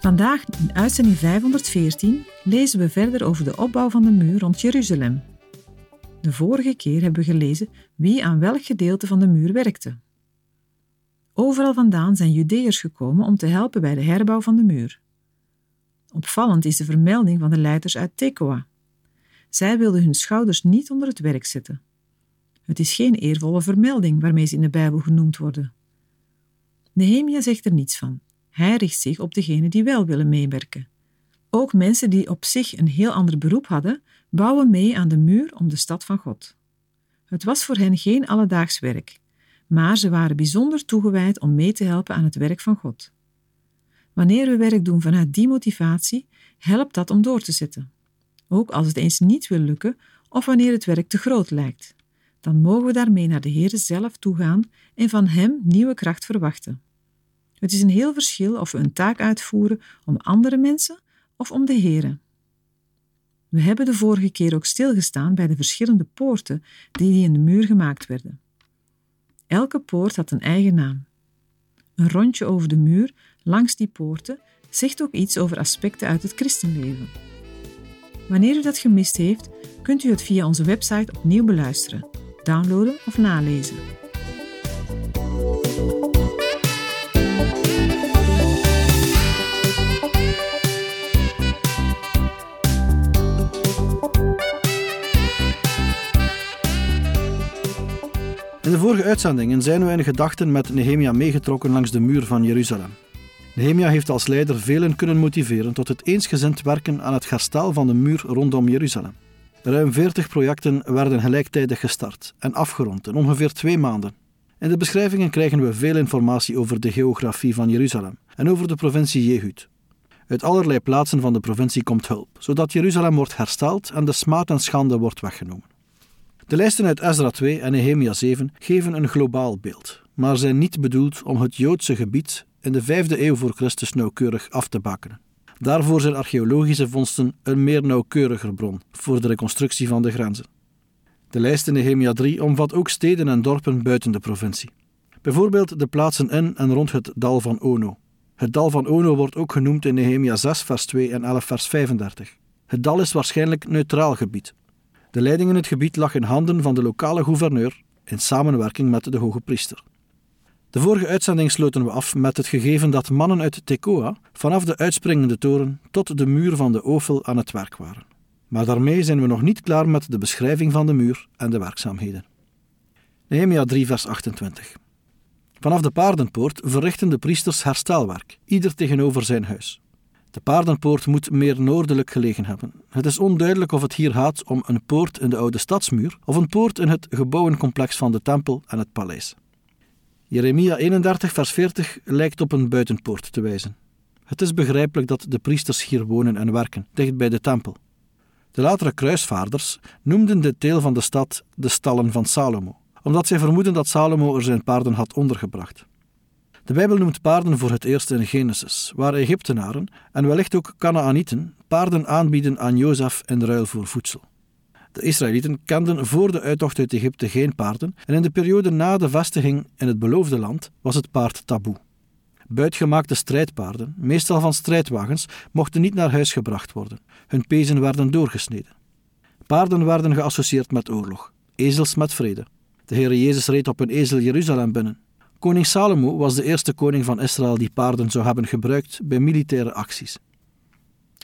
Vandaag in uitzending 514 lezen we verder over de opbouw van de muur rond Jeruzalem. De vorige keer hebben we gelezen wie aan welk gedeelte van de muur werkte. Overal vandaan zijn Judeërs gekomen om te helpen bij de herbouw van de muur. Opvallend is de vermelding van de leiders uit Tekoa. Zij wilden hun schouders niet onder het werk zetten. Het is geen eervolle vermelding waarmee ze in de Bijbel genoemd worden. Nehemia zegt er niets van. Hij richt zich op degenen die wel willen meewerken. Ook mensen die op zich een heel ander beroep hadden, bouwen mee aan de muur om de stad van God. Het was voor hen geen alledaags werk, maar ze waren bijzonder toegewijd om mee te helpen aan het werk van God. Wanneer we werk doen vanuit die motivatie, helpt dat om door te zetten. Ook als het eens niet wil lukken of wanneer het werk te groot lijkt, dan mogen we daarmee naar de Heer zelf toegaan en van Hem nieuwe kracht verwachten. Het is een heel verschil of we een taak uitvoeren om andere mensen of om de Here. We hebben de vorige keer ook stilgestaan bij de verschillende poorten die in de muur gemaakt werden. Elke poort had een eigen naam. Een rondje over de muur langs die poorten zegt ook iets over aspecten uit het christenleven. Wanneer u dat gemist heeft, kunt u het via onze website opnieuw beluisteren, downloaden of nalezen. In de vorige uitzendingen zijn we in gedachten met Nehemia meegetrokken langs de muur van Jeruzalem. Nehemia heeft als leider velen kunnen motiveren tot het eensgezind werken aan het herstel van de muur rondom Jeruzalem. Ruim 40 projecten werden gelijktijdig gestart en afgerond in ongeveer twee maanden. In de beschrijvingen krijgen we veel informatie over de geografie van Jeruzalem en over de provincie Jehud. Uit allerlei plaatsen van de provincie komt hulp, zodat Jeruzalem wordt hersteld en de smaad en schande wordt weggenomen. De lijsten uit Ezra 2 en Nehemia 7 geven een globaal beeld, maar zijn niet bedoeld om het Joodse gebied in de 5e eeuw voor Christus nauwkeurig af te bakenen. Daarvoor zijn archeologische vondsten een meer nauwkeuriger bron voor de reconstructie van de grenzen. De lijst in Nehemia 3 omvat ook steden en dorpen buiten de provincie. Bijvoorbeeld de plaatsen in en rond het dal van Ono. Het dal van Ono wordt ook genoemd in Nehemia 6 vers 2 en 11 vers 35. Het dal is waarschijnlijk neutraal gebied, de leiding in het gebied lag in handen van de lokale gouverneur in samenwerking met de hoge priester. De vorige uitzending sloten we af met het gegeven dat mannen uit Tekoa vanaf de uitspringende toren tot de muur van de Ofel aan het werk waren. Maar daarmee zijn we nog niet klaar met de beschrijving van de muur en de werkzaamheden. Nehemia 3 vers 28 Vanaf de paardenpoort verrichten de priesters herstelwerk, ieder tegenover zijn huis. De paardenpoort moet meer noordelijk gelegen hebben. Het is onduidelijk of het hier gaat om een poort in de oude stadsmuur of een poort in het gebouwencomplex van de tempel en het paleis. Jeremia 31, vers 40 lijkt op een buitenpoort te wijzen. Het is begrijpelijk dat de priesters hier wonen en werken, dicht bij de tempel. De latere kruisvaarders noemden dit deel van de stad de stallen van Salomo, omdat zij vermoeden dat Salomo er zijn paarden had ondergebracht. De Bijbel noemt paarden voor het eerst in Genesis, waar Egyptenaren en wellicht ook Canaanieten paarden aanbieden aan Jozef in ruil voor voedsel. De Israëlieten kenden voor de uittocht uit Egypte geen paarden en in de periode na de vestiging in het beloofde land was het paard taboe. Buitgemaakte strijdpaarden, meestal van strijdwagens, mochten niet naar huis gebracht worden. Hun pezen werden doorgesneden. Paarden werden geassocieerd met oorlog, ezels met vrede. De Heer Jezus reed op een ezel Jeruzalem binnen. Koning Salomo was de eerste koning van Israël die paarden zou hebben gebruikt bij militaire acties.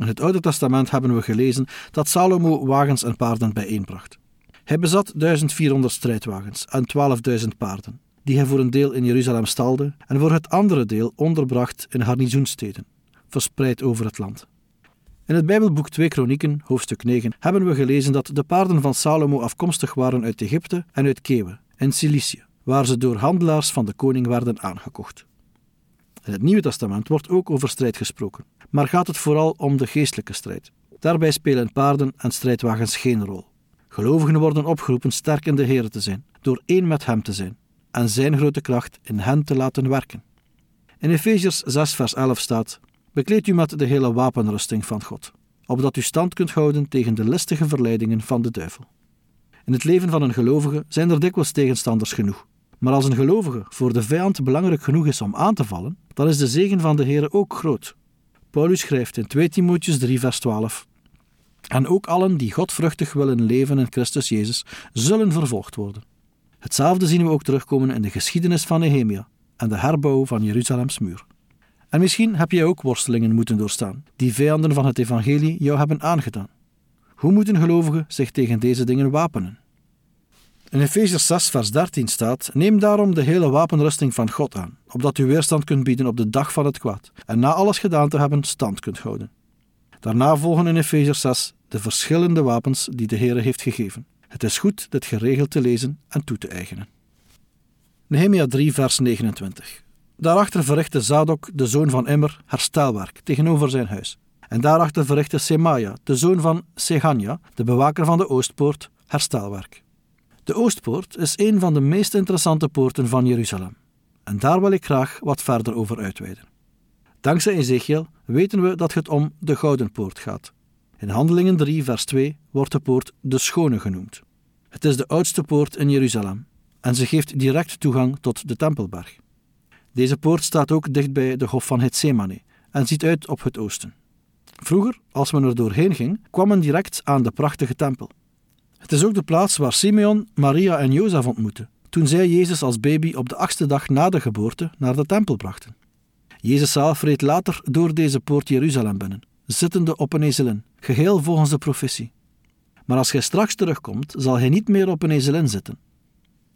In het Oude Testament hebben we gelezen dat Salomo wagens en paarden bijeenbracht. Hij bezat 1400 strijdwagens en 12.000 paarden, die hij voor een deel in Jeruzalem stalde en voor het andere deel onderbracht in garnizoensteden, verspreid over het land. In het Bijbelboek 2 Kronieken, hoofdstuk 9, hebben we gelezen dat de paarden van Salomo afkomstig waren uit Egypte en uit Kewe, in Cilicië waar ze door handelaars van de koning werden aangekocht. In het Nieuwe Testament wordt ook over strijd gesproken, maar gaat het vooral om de geestelijke strijd. Daarbij spelen paarden en strijdwagens geen rol. Gelovigen worden opgeroepen sterk in de Heer te zijn, door één met Hem te zijn en Zijn grote kracht in hen te laten werken. In Efeziërs 6 vers 11 staat, Bekleed u met de hele wapenrusting van God, opdat u stand kunt houden tegen de listige verleidingen van de duivel. In het leven van een gelovige zijn er dikwijls tegenstanders genoeg. Maar als een gelovige voor de vijand belangrijk genoeg is om aan te vallen, dan is de zegen van de Heer ook groot. Paulus schrijft in 2 Timotheus 3 vers 12 En ook allen die godvruchtig willen leven in Christus Jezus, zullen vervolgd worden. Hetzelfde zien we ook terugkomen in de geschiedenis van Nehemia en de herbouw van Jeruzalems muur. En misschien heb jij ook worstelingen moeten doorstaan, die vijanden van het evangelie jou hebben aangedaan. Hoe moeten gelovigen zich tegen deze dingen wapenen? In Efeziërs 6, vers 13 staat: Neem daarom de hele wapenrusting van God aan, opdat u weerstand kunt bieden op de dag van het kwaad, en na alles gedaan te hebben, stand kunt houden. Daarna volgen in Efeziërs 6 de verschillende wapens die de Heer heeft gegeven. Het is goed dit geregeld te lezen en toe te eigenen. Nehemia 3, vers 29. Daarachter verrichtte Zadok, de zoon van Immer, herstelwerk tegenover zijn huis. En daarachter verrichtte Semaja, de zoon van Seganja, de bewaker van de Oostpoort, herstelwerk. De Oostpoort is een van de meest interessante poorten van Jeruzalem. En daar wil ik graag wat verder over uitweiden. Dankzij Ezekiel weten we dat het om de Gouden Poort gaat. In Handelingen 3, vers 2 wordt de poort de Schone genoemd. Het is de oudste poort in Jeruzalem en ze geeft direct toegang tot de Tempelberg. Deze poort staat ook dicht bij de Hof van Gethsemane en ziet uit op het oosten. Vroeger, als men er doorheen ging, kwam men direct aan de prachtige tempel. Het is ook de plaats waar Simeon, Maria en Jozef ontmoetten, toen zij Jezus als baby op de achtste dag na de geboorte naar de tempel brachten. Jezus zelf reed later door deze poort Jeruzalem binnen, zittende op een ezelin, geheel volgens de profetie. Maar als hij straks terugkomt, zal hij niet meer op een ezelin zitten.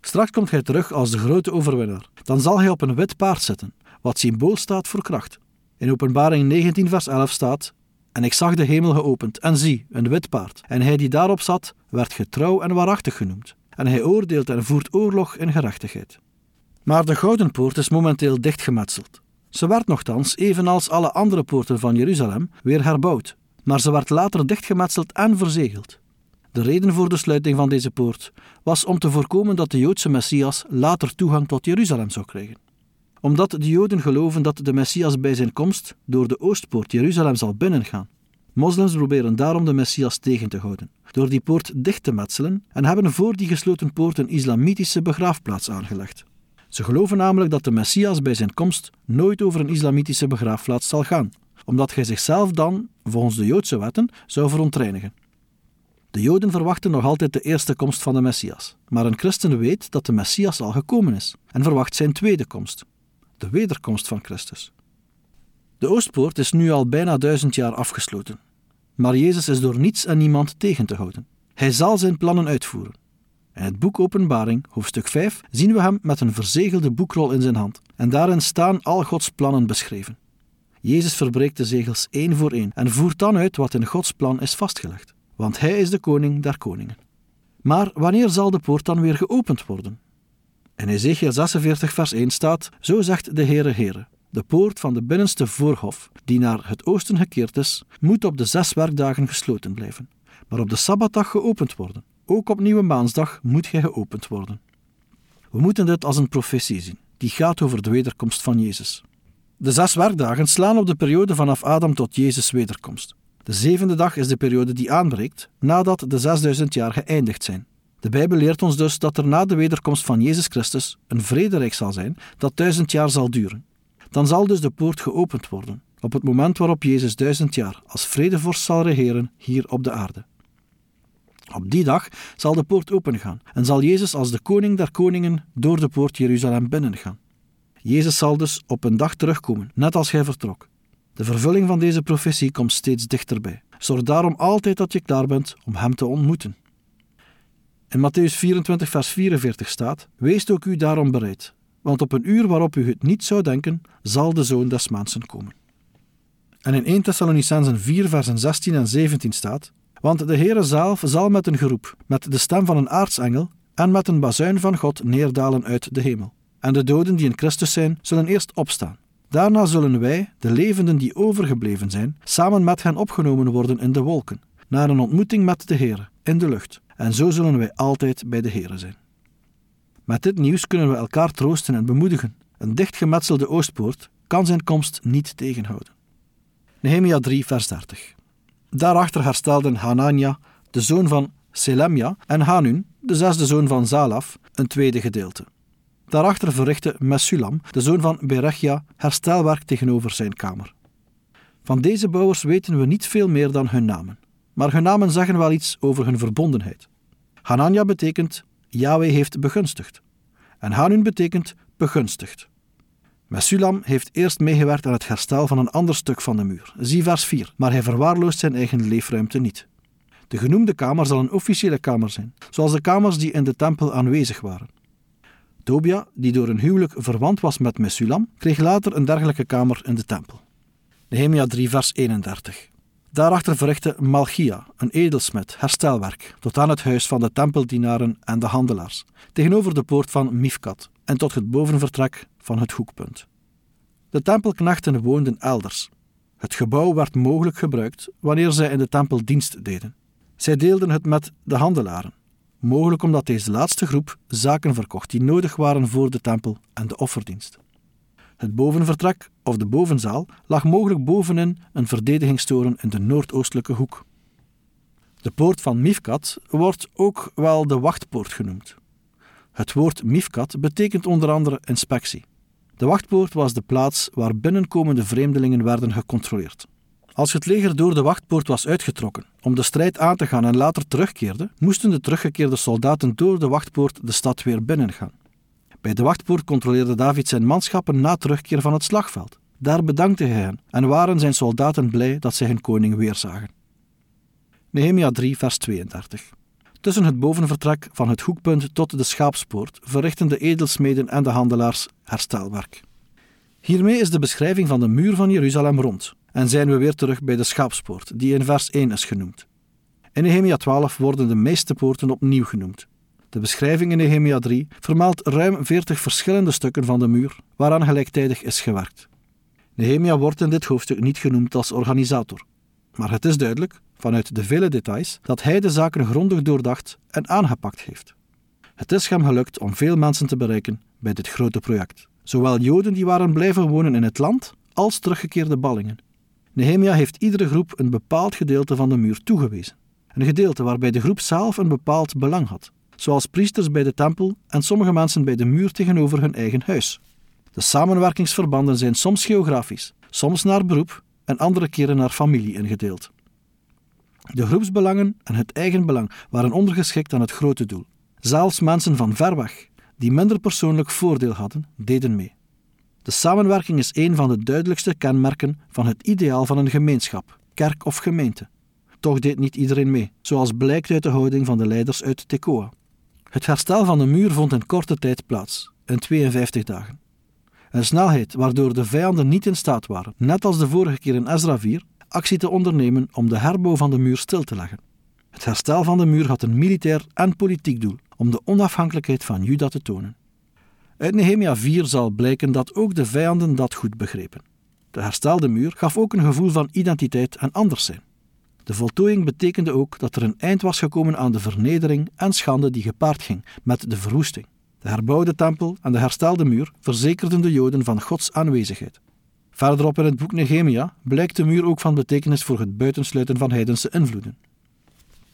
Straks komt hij terug als de grote overwinnaar. Dan zal hij op een wit paard zitten, wat symbool staat voor kracht. In Openbaring 19, vers 11 staat: En ik zag de hemel geopend, en zie, een wit paard. En hij die daarop zat, werd getrouw en waarachtig genoemd. En hij oordeelt en voert oorlog in gerechtigheid. Maar de Gouden Poort is momenteel dichtgemetseld. Ze werd nogthans, evenals alle andere poorten van Jeruzalem, weer herbouwd, maar ze werd later dichtgemetseld en verzegeld. De reden voor de sluiting van deze poort was om te voorkomen dat de Joodse Messias later toegang tot Jeruzalem zou krijgen. Omdat de Joden geloven dat de Messias bij zijn komst door de Oostpoort Jeruzalem zal binnengaan. Moslims proberen daarom de Messias tegen te houden, door die poort dicht te metselen en hebben voor die gesloten poort een islamitische begraafplaats aangelegd. Ze geloven namelijk dat de Messias bij zijn komst nooit over een islamitische begraafplaats zal gaan, omdat hij zichzelf dan, volgens de Joodse wetten, zou verontreinigen. De Joden verwachten nog altijd de eerste komst van de Messias, maar een christen weet dat de Messias al gekomen is en verwacht zijn tweede komst, de wederkomst van Christus. De Oostpoort is nu al bijna duizend jaar afgesloten, maar Jezus is door niets en niemand tegen te houden. Hij zal zijn plannen uitvoeren. In het boek Openbaring, hoofdstuk 5, zien we hem met een verzegelde boekrol in zijn hand, en daarin staan al Gods plannen beschreven. Jezus verbreekt de zegels één voor één en voert dan uit wat in Gods plan is vastgelegd want hij is de koning der koningen. Maar wanneer zal de poort dan weer geopend worden? In Ezekiel 46, vers 1 staat: Zo zegt de Heere Heere. De poort van de binnenste voorhof, die naar het oosten gekeerd is, moet op de zes werkdagen gesloten blijven, maar op de sabbatdag geopend worden. Ook op nieuwe maansdag moet hij geopend worden. We moeten dit als een profetie zien, die gaat over de wederkomst van Jezus. De zes werkdagen slaan op de periode vanaf Adam tot Jezus' wederkomst. De zevende dag is de periode die aanbreekt nadat de 6000 jaar geëindigd zijn. De Bijbel leert ons dus dat er na de wederkomst van Jezus Christus een vrederijk zal zijn dat duizend jaar zal duren. Dan zal dus de poort geopend worden, op het moment waarop Jezus duizend jaar als vredevorst zal regeren hier op de aarde. Op die dag zal de poort opengaan en zal Jezus als de koning der koningen door de poort Jeruzalem binnengaan. Jezus zal dus op een dag terugkomen, net als hij vertrok. De vervulling van deze profetie komt steeds dichterbij. Zorg daarom altijd dat je klaar bent om Hem te ontmoeten. In Matthäus 24, vers 44 staat: Wees ook u daarom bereid, want op een uur waarop u het niet zou denken, zal de zoon des mensen komen. En in 1 Thessalonicensen 4, versen 16 en 17 staat: Want de Heere zelf zal met een geroep, met de stem van een aartsengel en met een bazuin van God neerdalen uit de hemel. En de doden die in Christus zijn, zullen eerst opstaan. Daarna zullen wij, de levenden die overgebleven zijn, samen met hen opgenomen worden in de wolken, naar een ontmoeting met de Heer in de lucht. En zo zullen wij altijd bij de Heer zijn. Met dit nieuws kunnen we elkaar troosten en bemoedigen. Een dichtgemetselde Oostpoort kan zijn komst niet tegenhouden. Nehemia 3, vers 30. Daarachter herstelden Hanania, de zoon van Selemja, en Hanun, de zesde zoon van Zalaf, een tweede gedeelte. Daarachter verrichtte Mesulam, de zoon van Berechia, herstelwerk tegenover zijn kamer. Van deze bouwers weten we niet veel meer dan hun namen, maar hun namen zeggen wel iets over hun verbondenheid. Hanania betekent Yahweh heeft begunstigd, en Hanun betekent begunstigd. Mesulam heeft eerst meegewerkt aan het herstel van een ander stuk van de muur, zie vers 4, maar hij verwaarloost zijn eigen leefruimte niet. De genoemde kamer zal een officiële kamer zijn, zoals de kamers die in de tempel aanwezig waren. Tobia, die door een huwelijk verwant was met Mesulam, kreeg later een dergelijke kamer in de tempel. Nehemia 3, vers 31. Daarachter verrichtte Malchia, een edelsmed, herstelwerk, tot aan het huis van de tempeldienaren en de handelaars, tegenover de poort van Mifkat en tot het bovenvertrek van het hoekpunt. De tempelknechten woonden elders. Het gebouw werd mogelijk gebruikt wanneer zij in de tempel dienst deden. Zij deelden het met de handelaren, mogelijk omdat deze laatste groep zaken verkocht die nodig waren voor de tempel en de offerdienst. Het bovenvertrek of de bovenzaal lag mogelijk bovenin een verdedigingstoren in de noordoostelijke hoek. De poort van Mifkat wordt ook wel de wachtpoort genoemd. Het woord Mifkat betekent onder andere inspectie. De wachtpoort was de plaats waar binnenkomende vreemdelingen werden gecontroleerd. Als het leger door de wachtpoort was uitgetrokken om de strijd aan te gaan en later terugkeerde, moesten de teruggekeerde soldaten door de wachtpoort de stad weer binnengaan. Bij de wachtpoort controleerde David zijn manschappen na terugkeer van het slagveld. Daar bedankte hij hen en waren zijn soldaten blij dat zij hun koning weerzagen. Nehemia 3, vers 32. Tussen het bovenvertrek van het hoekpunt tot de schaapspoort verrichten de edelsmeden en de handelaars herstelwerk. Hiermee is de beschrijving van de muur van Jeruzalem rond en zijn we weer terug bij de schaapspoort, die in vers 1 is genoemd. In Nehemia 12 worden de meeste poorten opnieuw genoemd. De beschrijving in Nehemia 3 vermeldt ruim 40 verschillende stukken van de muur waaraan gelijktijdig is gewerkt. Nehemia wordt in dit hoofdstuk niet genoemd als organisator, maar het is duidelijk, vanuit de vele details, dat hij de zaken grondig doordacht en aangepakt heeft. Het is hem gelukt om veel mensen te bereiken bij dit grote project, zowel Joden die waren blijven wonen in het land, als teruggekeerde ballingen. Nehemia heeft iedere groep een bepaald gedeelte van de muur toegewezen. Een gedeelte waarbij de groep zelf een bepaald belang had, zoals priesters bij de tempel en sommige mensen bij de muur tegenover hun eigen huis. De samenwerkingsverbanden zijn soms geografisch, soms naar beroep en andere keren naar familie ingedeeld. De groepsbelangen en het eigen belang waren ondergeschikt aan het grote doel. Zelfs mensen van ver weg, die minder persoonlijk voordeel hadden, deden mee. De samenwerking is een van de duidelijkste kenmerken van het ideaal van een gemeenschap, kerk of gemeente. Toch deed niet iedereen mee, zoals blijkt uit de houding van de leiders uit Tekoa. Het herstel van de muur vond in korte tijd plaats, in 52 dagen. Een snelheid waardoor de vijanden niet in staat waren, net als de vorige keer in Ezra 4, actie te ondernemen om de herbouw van de muur stil te leggen. Het herstel van de muur had een militair en politiek doel om de onafhankelijkheid van Juda te tonen. Uit Nehemia 4 zal blijken dat ook de vijanden dat goed begrepen. De herstelde muur gaf ook een gevoel van identiteit en anders zijn. De voltooiing betekende ook dat er een eind was gekomen aan de vernedering en schande die gepaard ging met de verwoesting. De herbouwde tempel en de herstelde muur verzekerden de Joden van Gods aanwezigheid. Verderop in het boek Nehemia blijkt de muur ook van betekenis voor het buitensluiten van heidense invloeden.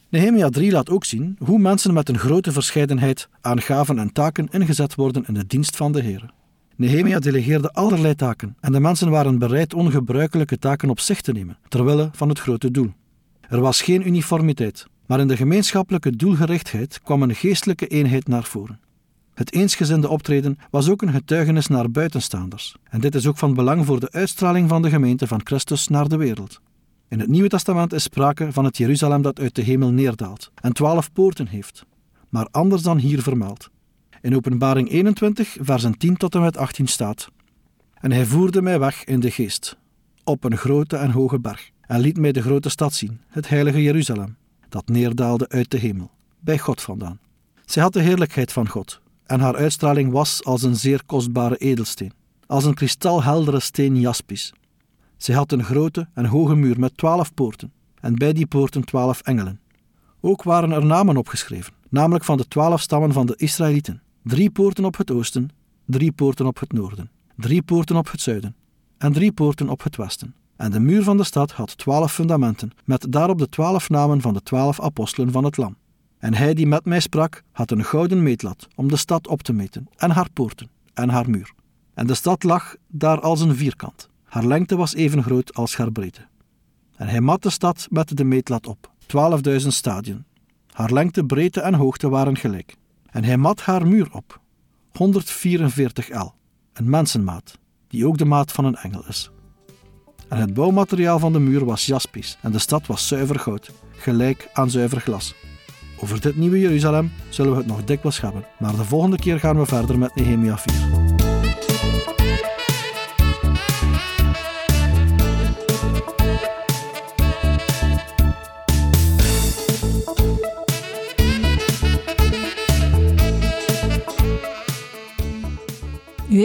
Nehemia 3 laat ook zien hoe mensen met een grote verscheidenheid aan gaven en taken ingezet worden in de dienst van de Heer. Nehemia delegeerde allerlei taken en de mensen waren bereid ongebruikelijke taken op zich te nemen, terwille van het grote doel. Er was geen uniformiteit, maar in de gemeenschappelijke doelgerichtheid kwam een geestelijke eenheid naar voren. Het eensgezinde optreden was ook een getuigenis naar buitenstaanders, en dit is ook van belang voor de uitstraling van de gemeente van Christus naar de wereld. In het Nieuwe Testament is sprake van het Jeruzalem dat uit de hemel neerdaalt en twaalf poorten heeft, maar anders dan hier vermeld. In Openbaring 21, versen 10 tot en met 18 staat: En hij voerde mij weg in de geest, op een grote en hoge berg, en liet mij de grote stad zien, het heilige Jeruzalem, dat neerdaalde uit de hemel, bij God vandaan. Zij had de heerlijkheid van God, en haar uitstraling was als een zeer kostbare edelsteen, als een kristalheldere steen jaspis. Zij had een grote en hoge muur met twaalf poorten, en bij die poorten twaalf engelen. Ook waren er namen opgeschreven, namelijk van de twaalf stammen van de Israëlieten. Drie poorten op het oosten, drie poorten op het noorden, drie poorten op het zuiden en drie poorten op het westen. En de muur van de stad had twaalf fundamenten, met daarop de twaalf namen van de twaalf apostelen van het Lam. En hij die met mij sprak, had een gouden meetlat om de stad op te meten, en haar poorten, en haar muur. En de stad lag daar als een vierkant. Haar lengte was even groot als haar breedte. En hij mat de stad met de meetlat op, twaalfduizend stadien. Haar lengte, breedte en hoogte waren gelijk. En hij mat haar muur op, 144 L, een mensenmaat, die ook de maat van een engel is. En het bouwmateriaal van de muur was jaspis en de stad was zuiver goud, gelijk aan zuiver glas. Over dit nieuwe Jeruzalem zullen we het nog dikwijls hebben, maar de volgende keer gaan we verder met Nehemia 4.